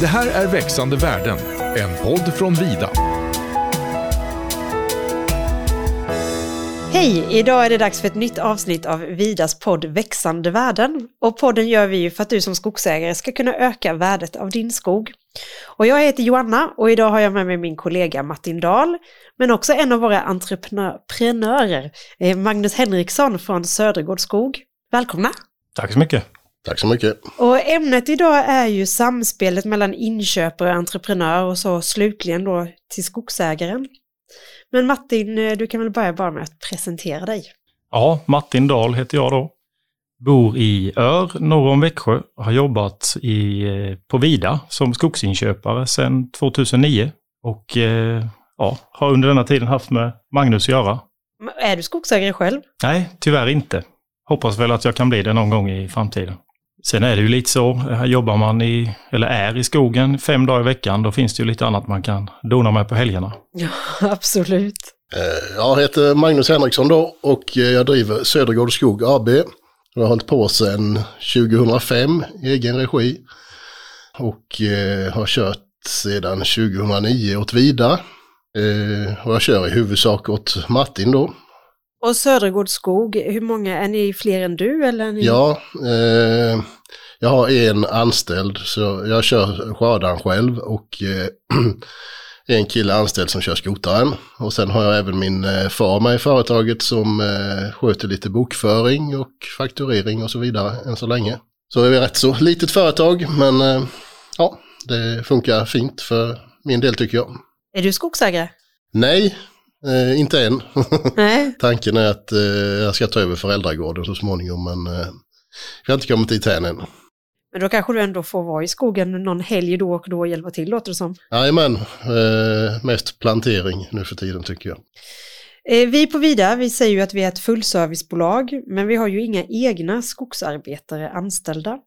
Det här är Växande världen, en podd från Vida. Hej! Idag är det dags för ett nytt avsnitt av Vidas podd Växande värden. Och podden gör vi ju för att du som skogsägare ska kunna öka värdet av din skog. Och jag heter Joanna och idag har jag med mig min kollega Martin Dahl, men också en av våra entreprenörer, eh, Magnus Henriksson från Södergård Skog. Välkomna! Tack så mycket! Tack så mycket. Och ämnet idag är ju samspelet mellan inköpare och entreprenör och så slutligen då till skogsägaren. Men Martin, eh, du kan väl börja bara med att presentera dig. Ja, Martin Dahl heter jag då. Bor i Ör norr om Växjö. Har jobbat i, eh, på Vida som skogsinköpare sedan 2009. Och eh, ja, har under denna tiden haft med Magnus att göra. Är du skogsägare själv? Nej, tyvärr inte. Hoppas väl att jag kan bli det någon gång i framtiden. Sen är det ju lite så, här jobbar man i, eller är i skogen fem dagar i veckan, då finns det ju lite annat man kan dona med på helgerna. Ja, absolut. Eh, Jag heter Magnus Henriksson då och jag driver Södergård Skog AB. Jag har hållit på sedan 2005 i egen regi och eh, har kört sedan 2009 åt Vida. Eh, Och jag kör i huvudsak åt Martin då. Och Södergård Skog, hur många, är ni fler än du eller? Är ni... Ja, eh, jag har en anställd så jag kör skördaren själv och eh, en kille anställd som kör skotaren. Och sen har jag även min eh, far med i företaget som eh, sköter lite bokföring och fakturering och så vidare än så länge. Så är vi rätt så litet företag men eh, ja, det funkar fint för min del tycker jag. Är du skogsägare? Nej, eh, inte än. Tanken är att eh, jag ska ta över föräldragården så småningom men eh, vi har inte kommit dit än än. Men då kanske du ändå får vara i skogen någon helg då och då och hjälpa till låter det som. Jajamän, eh, mest plantering nu för tiden tycker jag. Eh, Vi på Vida, vi säger ju att vi är ett fullservicebolag, men vi har ju inga egna skogsarbetare anställda.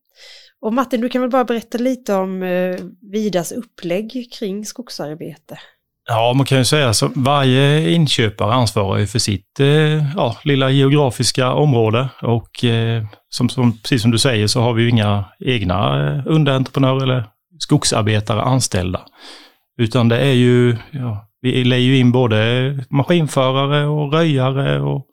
Och Martin, du kan väl bara berätta lite om eh, Vidas upplägg kring skogsarbete? Ja, man kan ju säga så varje inköpare ansvarar ju för sitt eh, ja, lilla geografiska område och eh, som, som, precis som du säger så har vi ju inga egna eh, underentreprenörer eller skogsarbetare anställda. Utan det är ju, ja, vi lägger ju in både maskinförare och röjare och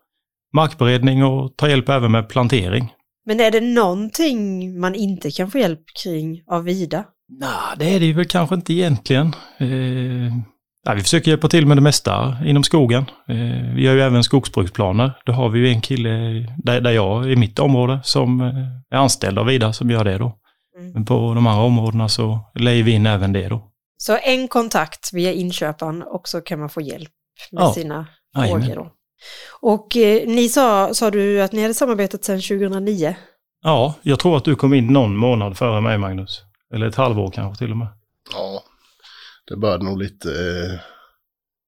markberedning och tar hjälp även med plantering. Men är det någonting man inte kan få hjälp kring av Vida? Nej, det är det ju väl kanske inte egentligen. Eh, ja, vi försöker hjälpa till med det mesta inom skogen. Eh, vi gör ju även skogsbruksplaner. Då har vi ju en kille där, där jag, i mitt område, som eh, är anställd av Vida som gör det då. Mm. Men på de andra områdena så lägger vi in även det då. Så en kontakt via inköparen och så kan man få hjälp med Ja. sina frågor då. Och eh, ni sa, sa du att ni hade samarbetat sedan 2009? Ja, jag tror att du kom in någon månad före mig Magnus. Eller ett halvår kanske till och med. Ja, det började nog lite,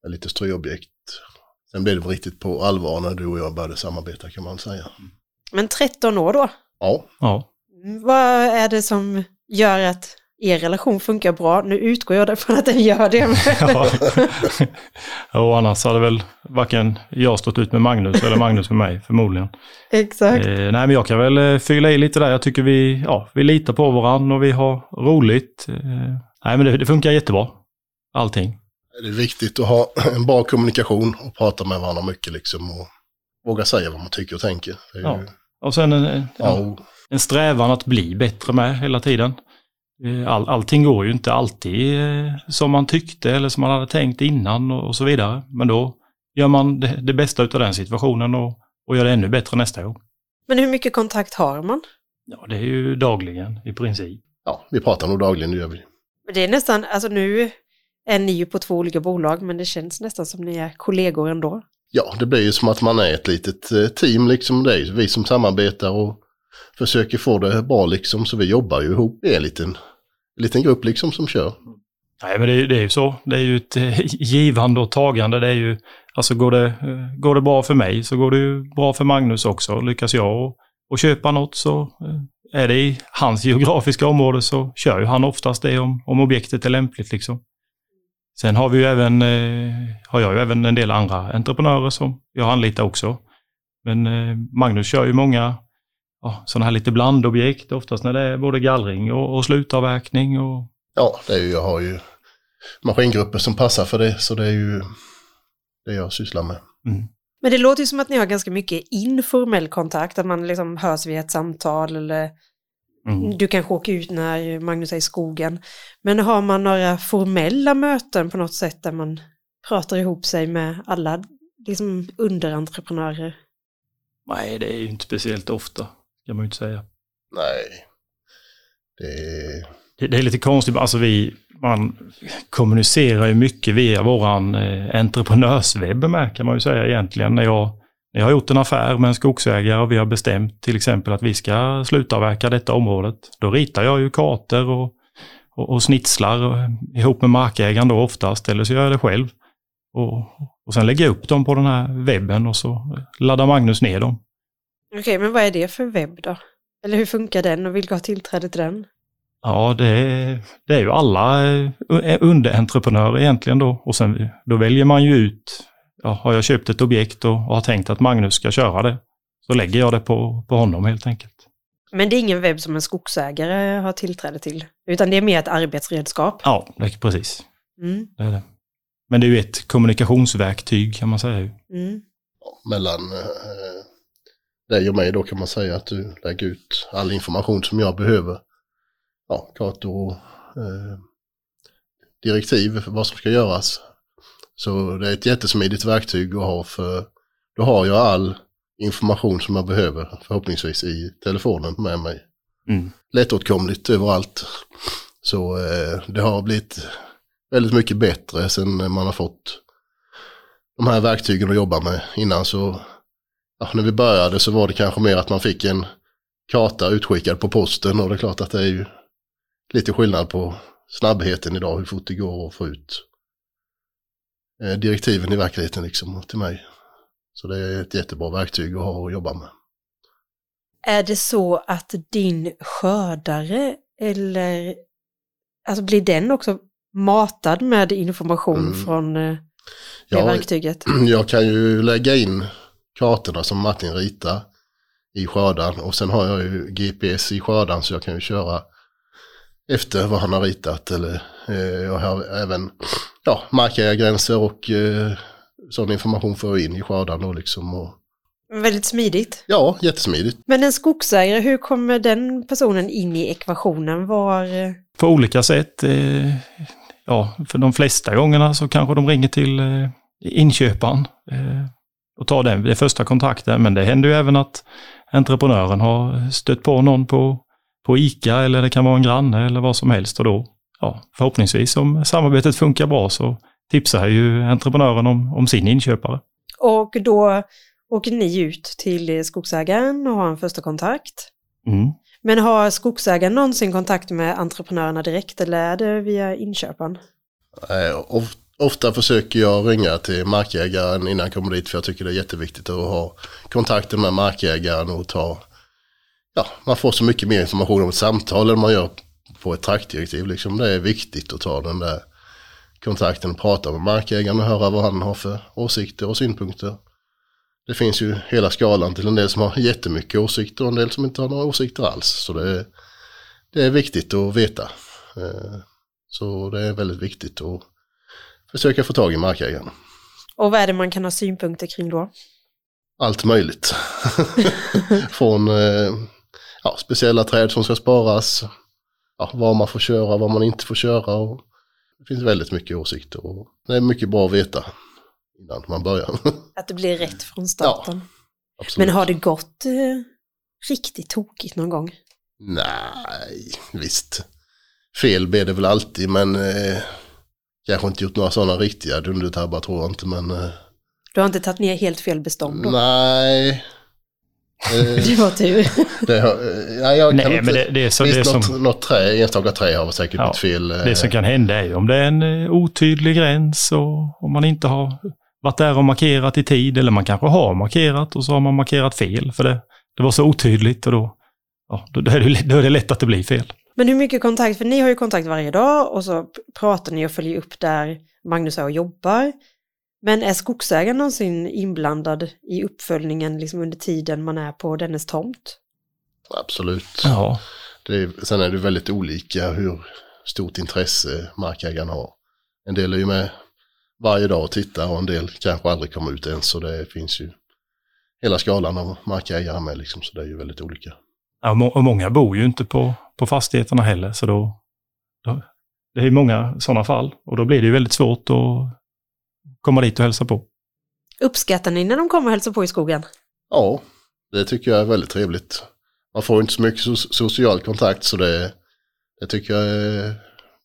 eh, lite ströobjekt. Sen blev det väl riktigt på allvar när du och jag började samarbeta kan man säga. Men 13 år då? Ja, Ja, Vad är det som gör att er relation funkar bra? Nu utgår jag från att den gör det. ja. och annars hade väl varken jag stått ut med Magnus eller Magnus med mig förmodligen. Exakt. Eh, nej, men jag kan väl eh, fylla i lite där. Jag tycker vi, ja, vi litar på varandra och vi har roligt. Eh, nej, men det, det funkar jättebra. Allting. det är viktigt att ha en bra kommunikation och prata med varandra mycket liksom och våga säga vad man tycker och tänker. Ja. ju, Och sen en, en, ja, en strävan att bli bättre med hela tiden. Eh, All, allting går ju inte alltid eh, som man tyckte eller som man hade tänkt innan och, och så vidare. Men då gör man det, det bästa av den situationen och, och gör det ännu bättre nästa gång. Men hur mycket kontakt har man? Ja, det är ju dagligen i princip. ja, vi pratar nog dagligen, det gör vi. Men Det är nästan, alltså nu är ni ju på två olika bolag, men det känns nästan som ni är kollegor ändå. Ja, det blir ju som att man är ett litet eh, team liksom. Det är vi som samarbetar och försöker få det bra liksom. Så vi jobbar ju ihop i en liten, en liten grupp liksom som kör. Nej, men det, är- det är ju så. Det är ju ett eh, givande och tagande. Det är ju, alltså går det, eh, går det bra för mig så går det ju bra för Magnus också. Lyckas jag och, och köpa något så är det i hans geografiska område så kör ju han oftast det om, om objektet är lämpligt liksom. Sen har vi ju även, eh, har jag ju även en del andra entreprenörer som jag anlitar också. Men eh, Magnus kör ju många ja, sådana här lite blandobjekt, oftast när det är både gallring och, och slutavverkning och Ja, det är ju, jag har ju maskingrupper som passar för det, så det är ju det jag sysslar med. Mm. Men det låter ju som att ni har ganska mycket informell kontakt, att man liksom hörs via ett samtal eller Mm. du kanske åker ut när Magnus är i skogen. Men har man några formella möten på något sätt där man pratar ihop sig med alla liksom underentreprenörer? Nej, det är ju inte speciellt ofta, kan man ju inte säga. Nej, det är... Det, det är lite konstigt, alltså vi, man kommunicerar ju mycket via våran eh, entreprenörswebb med, kan man ju säga egentligen. När jag, jag har gjort en affär med en skogsägare och vi har bestämt till exempel att vi ska slutavverka detta området, då ritar jag ju kartor och, och, och snitslar ihop med markägaren då oftast, eller så gör jag det själv. Och, och sen lägger jag upp dem på den här webben och så laddar Magnus ner dem. Okej, men vad är det för webb då? Eller hur funkar den och vilka har tillträde till den? Ja, det är, det är ju alla eh, underentreprenörer egentligen då. Och sen då väljer man ju ut, ja, har jag köpt ett objekt och, och har tänkt att Magnus ska köra det, så lägger jag det på, på honom helt enkelt. Men det är ingen webb som en skogsägare har tillträde till, utan det är mer ett arbetsredskap. Ja, det är precis. Mm, Det är det. Men det är ju ett kommunikationsverktyg kan man säga. mm. mellan eh, dig och mig då kan man säga att du lägger ut all information som jag behöver. Ja, kartor och eh, direktiv för vad som ska göras. Så det är ett jättesmidigt verktyg att ha för då har jag all information som jag behöver förhoppningsvis i telefonen med mig. Mm. Lättåtkomligt överallt. Så eh, det har blivit väldigt mycket bättre sen man har fått de här verktygen att jobba med. Innan så, ja, när vi började så var det kanske mer att man fick en karta utskickad på posten och det är klart att det är ju lite skillnad på snabbheten idag, hur fort det går att få ut direktiven i verkligheten liksom till mig. Så det är ett jättebra verktyg att ha att jobba med. Är det så att din skördare eller alltså blir den också matad med information Mm. från eh, det Ja, verktyget? Jag kan ju lägga in kartorna som Martin ritar i skördan och sen har jag ju GPS i skördan så jag kan ju köra efter vad han har ritat eller eh, jag har även ja, markägargränser och eh, sån information får jag in i skördan då liksom. Och, Väldigt smidigt. ja, jättesmidigt. Men en skogsägare, hur kommer den personen in i ekvationen? Var... eh, På olika sätt. Eh, ja, för de flesta gångerna så kanske de ringer till eh, inköparen eh, och tar den, det första kontakten. Men det händer ju även att entreprenören har stött på någon på, på ICA eller det kan vara en granne eller vad som helst. Och då, ja, förhoppningsvis om samarbetet funkar bra så tipsar ju entreprenören om, om sin inköpare. Och då åker ni ut till skogsägaren och har en första kontakt. Mm. Men har skogsägaren någonsin kontakt med entreprenörerna direkt eller är det via inköparen? Eh, of, ofta försöker jag ringa till markägaren innan jag kommer dit för jag tycker det är jätteviktigt att ha kontakten med markägaren och ta, ja, man får så mycket mer information om ett samtal än man gör på ett traktdirektiv. Liksom. Det är viktigt att ta den där kontakten och prata med markägaren och höra vad han har för åsikter och synpunkter. Det finns ju hela skalan till en del som har jättemycket åsikter och en del som inte har några åsikter alls. Så det är, det är viktigt att veta. Eh, Så det är väldigt viktigt att försöka få tag i markägaren. Och vad är det man kan ha synpunkter kring då? Allt möjligt. Från eh, ja, speciella träd som ska sparas, ja, vad man får köra, vad man inte får köra. Och det finns väldigt mycket åsikter och det är mycket bra att veta innan man börjar. Att det blir rätt från starten. Absolut. Men har det gått eh, riktigt tokigt någon gång? Nej, visst. Fel blir det väl alltid, men eh, kanske inte gjort några sådana riktiga dundertabbar tror jag inte, men eh, Du har inte tagit ner helt fel bestånd då? nej. Eh, Det var tur. det har, eh, nej, jag kan Nej, inte, men det, det, är så, det, är visst, något, som, något trä, enstaka trä har säkert Ja, blivit fel. eh, det som kan hända är ju om det är en eh, otydlig gräns och om man inte har varit där och markerat i tid eller man kanske har markerat och så har man markerat fel för det, det var så otydligt och då, ja, då, då, är det, lätt- då är det lätt att det blir fel. Men hur mycket kontakt, för ni har ju kontakt varje dag och så pratar ni och följer upp där Magnus är och jobbar. Men är skogsägaren någonsin inblandad i uppföljningen liksom under tiden man är på dennes tomt? Absolut. Ja, Det är, sen är det väldigt olika hur stort intresse markägarna har. En del är ju med varje dag och tittar och en del kanske aldrig kommer ut ens. Så det finns ju hela skalan av markägare med liksom, så det är ju väldigt olika. Ja, och många bor ju inte på, på fastigheterna heller, så då, då det är många sådana fall och då blir det ju väldigt svårt att komma dit och hälsa på. Uppskattar ni när de kommer och hälsar på i skogen? Ja, det tycker jag är väldigt trevligt. Man får inte så mycket so social kontakt så det, det tycker jag är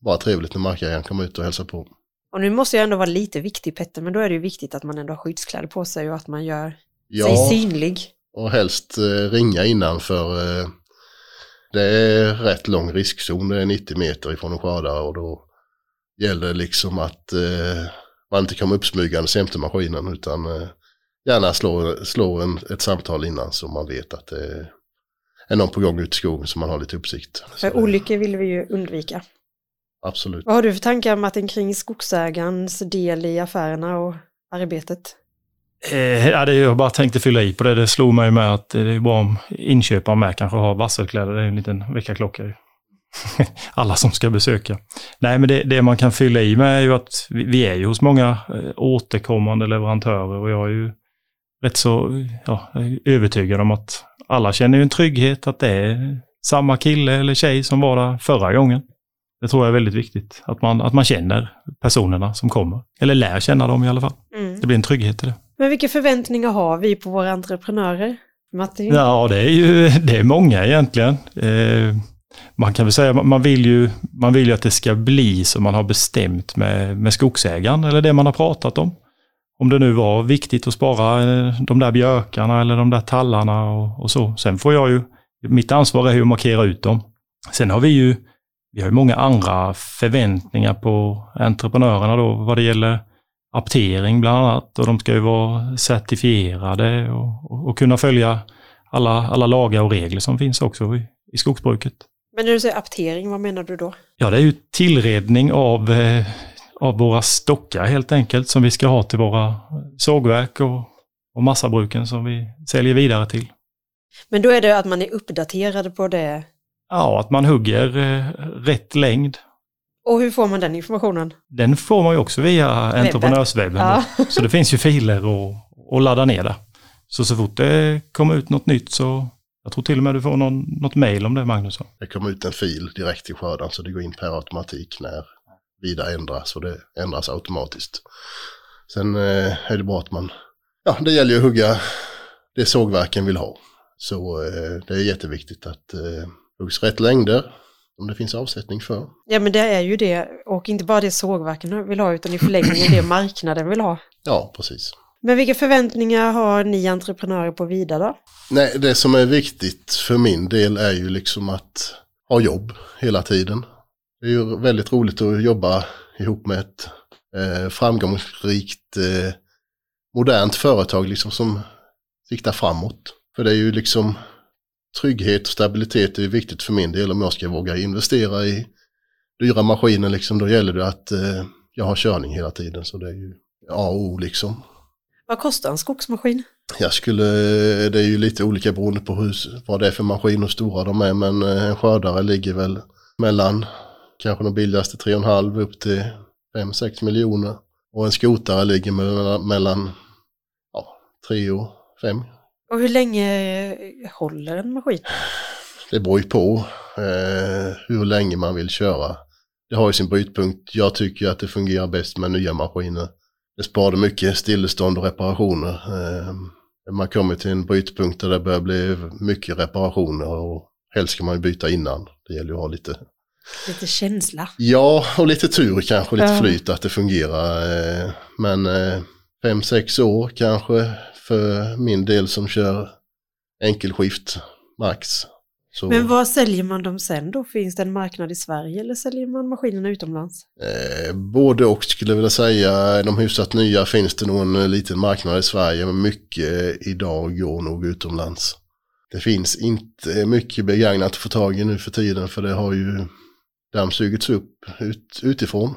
bara trevligt när markägaren kommer ut och hälsar på. Och nu måste jag ändå vara lite viktig Petter, men då är det ju viktigt att man ändå har skyddskläder på sig och att man gör Ja, sig synlig. och helst eh, ringa innan för eh, det är rätt lång riskzon, det är 90 meter ifrån en skördare och då gäller det liksom att eh, man inte kommer uppsmygande jämte maskinen utan eh, gärna slå, slå en, ett samtal innan så man vet att det är någon på gång ut i skogen så man har lite uppsikt. Så olyckor vill vi ju undvika. Absolut. Vad har du för tankar Martin kring skogsägarens del i affärerna och arbetet? Eh, ja, det, jag bara tänkte fylla i på det. Det slog mig med att det är bra om inköpare med kanske har varselkläder. Det är en liten väckarklocka. Alla som ska besöka. Nej, men det, det man kan fylla i med är ju att vi, vi är ju hos många eh, återkommande leverantörer och jag är ju rätt så ja, övertygad om att alla känner ju en trygghet att det är samma kille eller tjej som var där förra gången. Det tror jag är väldigt viktigt, att man, att man känner personerna som kommer. Eller lär känna dem i alla fall. Mm. Det blir en trygghet i det. Men vilka förväntningar har vi på våra entreprenörer? Martin? Ja, det är ju det är många egentligen. Eh, man kan väl säga att man vill ju, man vill ju att det ska bli som man har bestämt med, med skogsägaren eller det man har pratat om. Om det nu var viktigt att spara eh, de där björkarna eller de där tallarna och, och så. Sen får jag ju, mitt ansvar är ju att markera ut dem. Sen har vi ju, vi har ju många andra förväntningar på entreprenörerna då vad det gäller aptering bland annat och de ska ju vara certifierade och, och, och kunna följa alla, alla lagar och regler som finns också i, i skogsbruket. Men när du säger aptering, vad menar du då? Ja, det är ju tillredning av, eh, av våra stockar helt enkelt som vi ska ha till våra sågverk och, och massabruken som vi säljer vidare till. Men då är det att man är uppdaterad på det. Ja, att man hugger eh, rätt längd. Och hur får man den informationen? Den får man ju också via entreprenörswebben. Ja. Så det finns ju filer och, och ladda ner där. Så så fort det kommer ut något nytt så, jag tror till och med du får någon, något mail om det Magnusson. Det kommer ut en fil direkt till skörden så det går in per automatik när vida ändras och det ändras automatiskt. Sen eh, är det bra att man, ja det gäller ju att hugga det sågverken vill ha. Så eh, det är jätteviktigt att eh, huggs rätt längder om det finns avsättning för. Ja men det är ju det, och inte bara det sågverken vill ha utan i förlängningen det marknaden vill ha. Ja, precis. Men vilka förväntningar har ni entreprenörer på Vida då? Nej, det som är viktigt för min del är ju liksom att ha jobb hela tiden. Det är ju väldigt roligt att jobba ihop med ett eh, framgångsrikt eh, modernt företag liksom som siktar framåt. För det är ju liksom trygghet och stabilitet är ju viktigt för min del om jag ska våga investera i dyra maskiner liksom. Då gäller det att eh, jag har körning hela tiden så det är ju A och O liksom. Vad kostar en skogsmaskin? Jag skulle, det är ju lite olika beroende på hur, vad det är för maskin och stora de är, men eh, en skördare ligger väl mellan kanske de billigaste 3,5 upp till 5-6 miljoner. Och en skotare ligger mellan, mellan ja, 3 och 5. Och hur länge håller en maskin? Det beror ju på eh, hur länge man vill köra. Det har ju sin brytpunkt. Jag tycker att det fungerar bäst med nya maskiner. Det sparar mycket stillestånd och reparationer. Eh, man kommer till en brytpunkt där det börjar bli mycket reparationer och helst ska man byta innan. Det gäller ju att ha lite, Lite känsla. ja, och lite tur kanske, lite Ja. flyt att det fungerar. Eh, men eh, fem, sex år kanske för min del som kör enkelskift max. Så, Men var säljer man dem sen då? Finns det en marknad i Sverige eller säljer man maskinerna utomlands? Eh, både och skulle jag vilja säga. De hyfsat nya finns det nog en eh, liten marknad i Sverige men mycket idag går nog utomlands. Det finns inte mycket begagnat att få tag i nu för tiden för det har ju dammsugits upp ut, utifrån.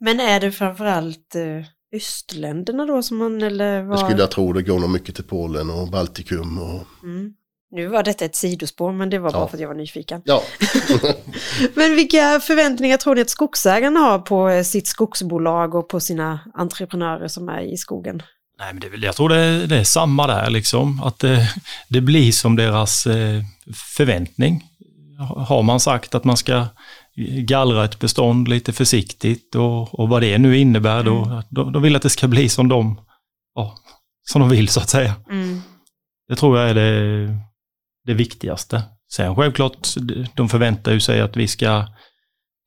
Men är det framförallt eh, östländerna då som man eller Det vad? skulle jag tro det går nog mycket till Polen och Baltikum och Mm. Nu var detta ett sidospår, men det var bara Ja. för att jag var nyfiken. Ja, Men vilka förväntningar tror ni att skogsägarna har på eh, sitt skogsbolag och på sina entreprenörer som är i skogen? Nej, men det, jag tror det, det är samma där liksom, att det, det blir som deras eh, förväntning. Har man sagt att man ska gallra ett bestånd lite försiktigt och, och vad det nu innebär, då, då, då vill jag att det ska bli som de, ja, som de vill så att säga. Mm. Det tror jag är det, det viktigaste. Sen självklart, de förväntar ju sig att vi ska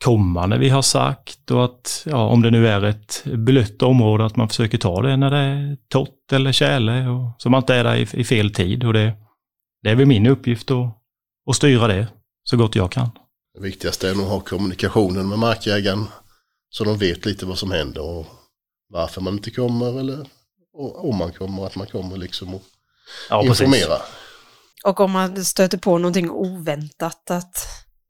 komma när vi har sagt och att, ja, om det nu är ett blött område, att man försöker ta det när det är torrt eller tjäle och så man inte är där i, i fel tid. Och det, det är väl min uppgift att, att styra det så gott jag kan. det viktigaste är nog att ha kommunikationen med markägaren så de vet lite vad som händer och varför man inte kommer eller om man kommer, att man kommer liksom och Ja, precis. Och om man stöter på någonting oväntat, att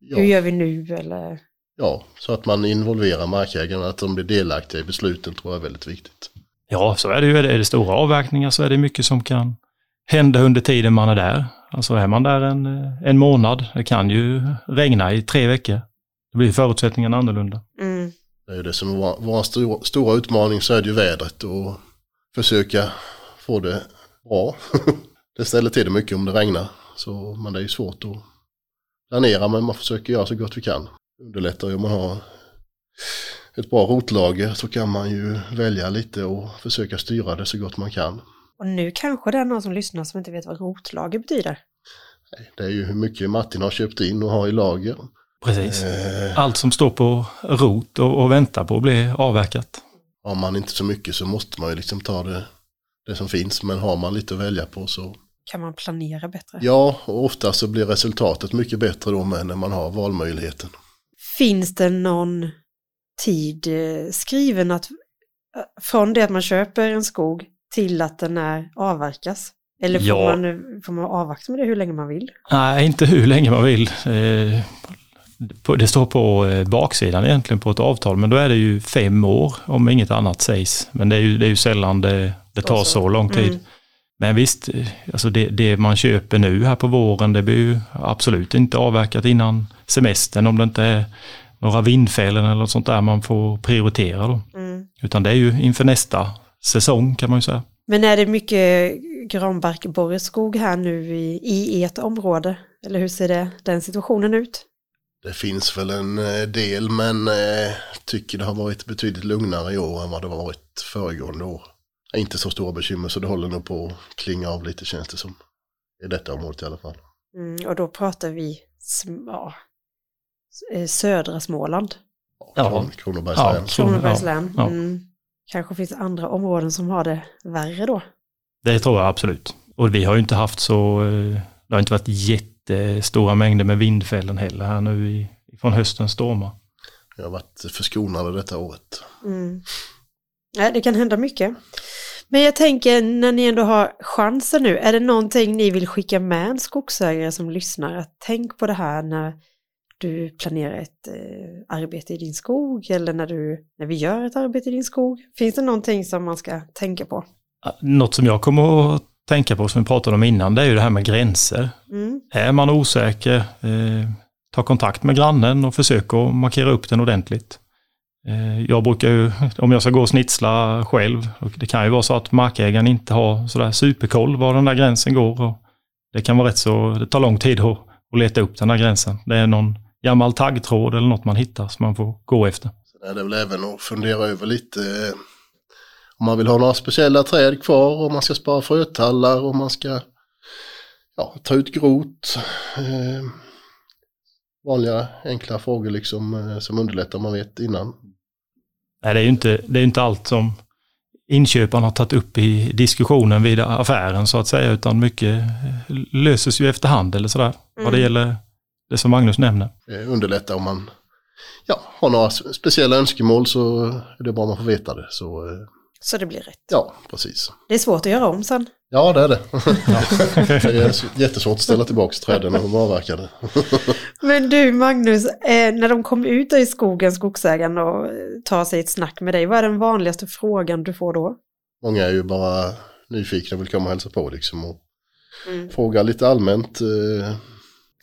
hur Ja, gör vi nu? Eller... ja, så att man involverar markägarna, att de blir delaktiga i besluten tror jag är väldigt viktigt. Ja, så är det ju. Är det stora avverkningar så är det mycket som kan hända under tiden man är där. Alltså är man där en, en månad, det kan ju regna i tre veckor. Då blir förutsättningarna annorlunda. Mm. Det är ju det som är vår, vår stora, stora utmaning så är det ju vädret och försöka få det bra. det ställer till det mycket om det regnar. Så, men det är ju svårt att planera men man försöker göra så gott vi kan. Underlättar ju om man har ett bra rotlager så kan man ju välja lite och försöka styra det så gott man kan. Och nu kanske det är någon som lyssnar som inte vet vad rotlager betyder. Det är ju hur mycket Martin har köpt in och har i lager. Precis. Eh, Allt som står på rot och, och väntar på att bli avverkat. har man inte så mycket så måste man ju liksom ta det, det som finns. Men har man lite att välja på så Kan man planera bättre? Ja, och ofta så blir resultatet mycket bättre då med när man har valmöjligheten. Finns det någon tid eh, skriven att eh, från det att man köper en skog till att den är avverkas? Eller får, Ja. man, får man avvakta med det hur länge man vill? Nej, inte hur länge man vill. Eh, Det står på eh, baksidan egentligen på ett avtal, men då är det ju fem år om inget annat sägs. Men det är ju, det är ju sällan det, det tar så. så lång tid. Mm. Men visst, alltså det, det man köper nu här på våren, det blir ju absolut inte avverkat innan semestern om det inte är några vindfällen eller något sånt där man får prioritera då. Mm. Utan det är ju inför nästa säsong kan man ju säga. Men är det mycket granbarkborreskog här nu i, i ert område? Eller hur ser det, den situationen ut? Det finns väl en eh, del men eh, tycker det har varit betydligt lugnare i år än vad det varit föregående år. Inte så stora bekymmer så det håller nog på att klinga av lite känns det som. I detta området i alla fall. Mm, och då pratar vi ja, eh, södra Småland, Ja. Kron, Kronobergs län. Ja. Så, Kronobergs län. ja. Mm. Kanske finns andra områden som har det värre då. Det tror jag absolut. Och vi har ju inte haft så, eh, det har inte varit jättestora mängder med vindfällen heller här nu i, från höstens stormar. Jag har varit förskonade detta året. Mm. Ja, det kan hända mycket. Men jag tänker, när ni ändå har chansen nu, är det någonting ni vill skicka med en skogsägare som lyssnar? Att tänk på det här när du planerar ett eh, arbete i din skog eller när, du, när vi gör ett arbete i din skog. Finns det någonting som man ska tänka på? Något som jag kommer att tänka på som vi pratade om innan, det är ju det här med gränser. Mm. Är man osäker, eh, ta kontakt med grannen och försök att markera upp den ordentligt. Eh, jag brukar ju, om jag ska gå och snitsla själv, och det kan ju vara så att markägaren inte har sådär superkoll var den där gränsen går. Och det kan vara rätt så, det tar lång tid att, att leta upp den där gränsen. Det är någon gammal taggtråd eller något man hittar som man får gå efter. Det är väl även att fundera över lite eh, om man vill ha några speciella träd kvar, om man ska spara frötallar, om man ska ja, ta ut grot. Eh, vanliga enkla frågor liksom eh, som underlättar om man vet innan. Nej, det är ju inte, det är inte allt som inköparen har tagit upp i diskussionen vid affären så att säga, utan mycket löses ju efterhand eller sådär. Vad det Mm. gäller det som Magnus nämner. Eh, underlättar om man ja, har några speciella önskemål så är det bra om man får veta det. Så eh, Så det blir rätt. ja, precis. Det är svårt att göra om sen. Ja, det är det. det är jättesvårt att ställa tillbaka träden när de är avverkade. Men du Magnus, eh, när de kommer ut i skogen, skogsägaren, och eh, tar sig ett snack med dig, vad är den vanligaste frågan du får då? Många är ju bara nyfikna och vill komma och hälsa på liksom. Och Mm. Fråga lite allmänt. Eh,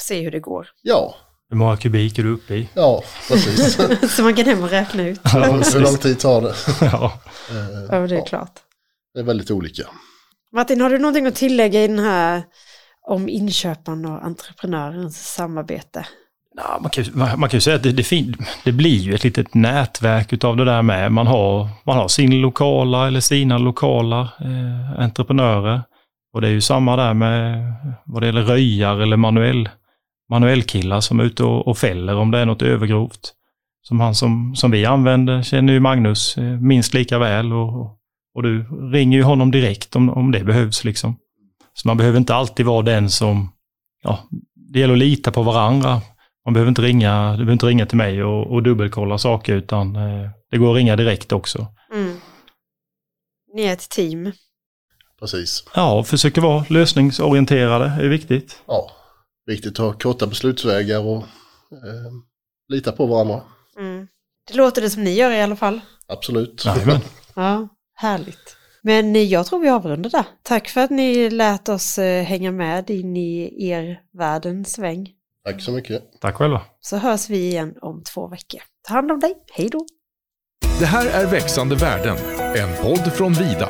Se hur det går. ja, Hur många kubik är du uppe i? ja, precis. Så man kan hem och räkna ut. Ja, Hur lång tid tar det? ja. Eh, Ja, det är ja, klart. det är väldigt olika. Martin, har du någonting att tillägga i den här om inköparen och entreprenörens samarbete? Ja, man, kan, ju- man, kan ju säga att det, det, det blir ju ett litet nätverk utav det där med. Man har, man har sin lokala eller sina lokala eh, entreprenörer. Och det är ju samma där med vad det gäller röjar eller manuell, manuellkillar som är ute och, och fäller om det är något övergrovt. Som han som, som vi använder känner ju Magnus eh, minst lika väl och, och du ringer ju honom direkt om, om det behövs liksom. Så man behöver inte alltid vara den som, ja, det gäller att lita på varandra. Man behöver inte ringa, du behöver inte ringa till mig och, och dubbelkolla saker utan eh, det går att ringa direkt också. Mm. Ni är ett team. Precis. Ja, försöka vara lösningsorienterade är viktigt. Ja, viktigt att ha korta beslutsvägar och eh, lita på varandra. Mm. Det låter det som ni gör i alla fall. Absolut. Jajamän. Ja, härligt. Men eh, jag tror vi avrundar där. Tack för att ni lät oss eh, hänga med in i er världens sväng. Tack så mycket. Tack själva. Så hörs vi igen om två veckor. Ta hand om dig. Hej då! Det här är Växande värden, en podd från Vida.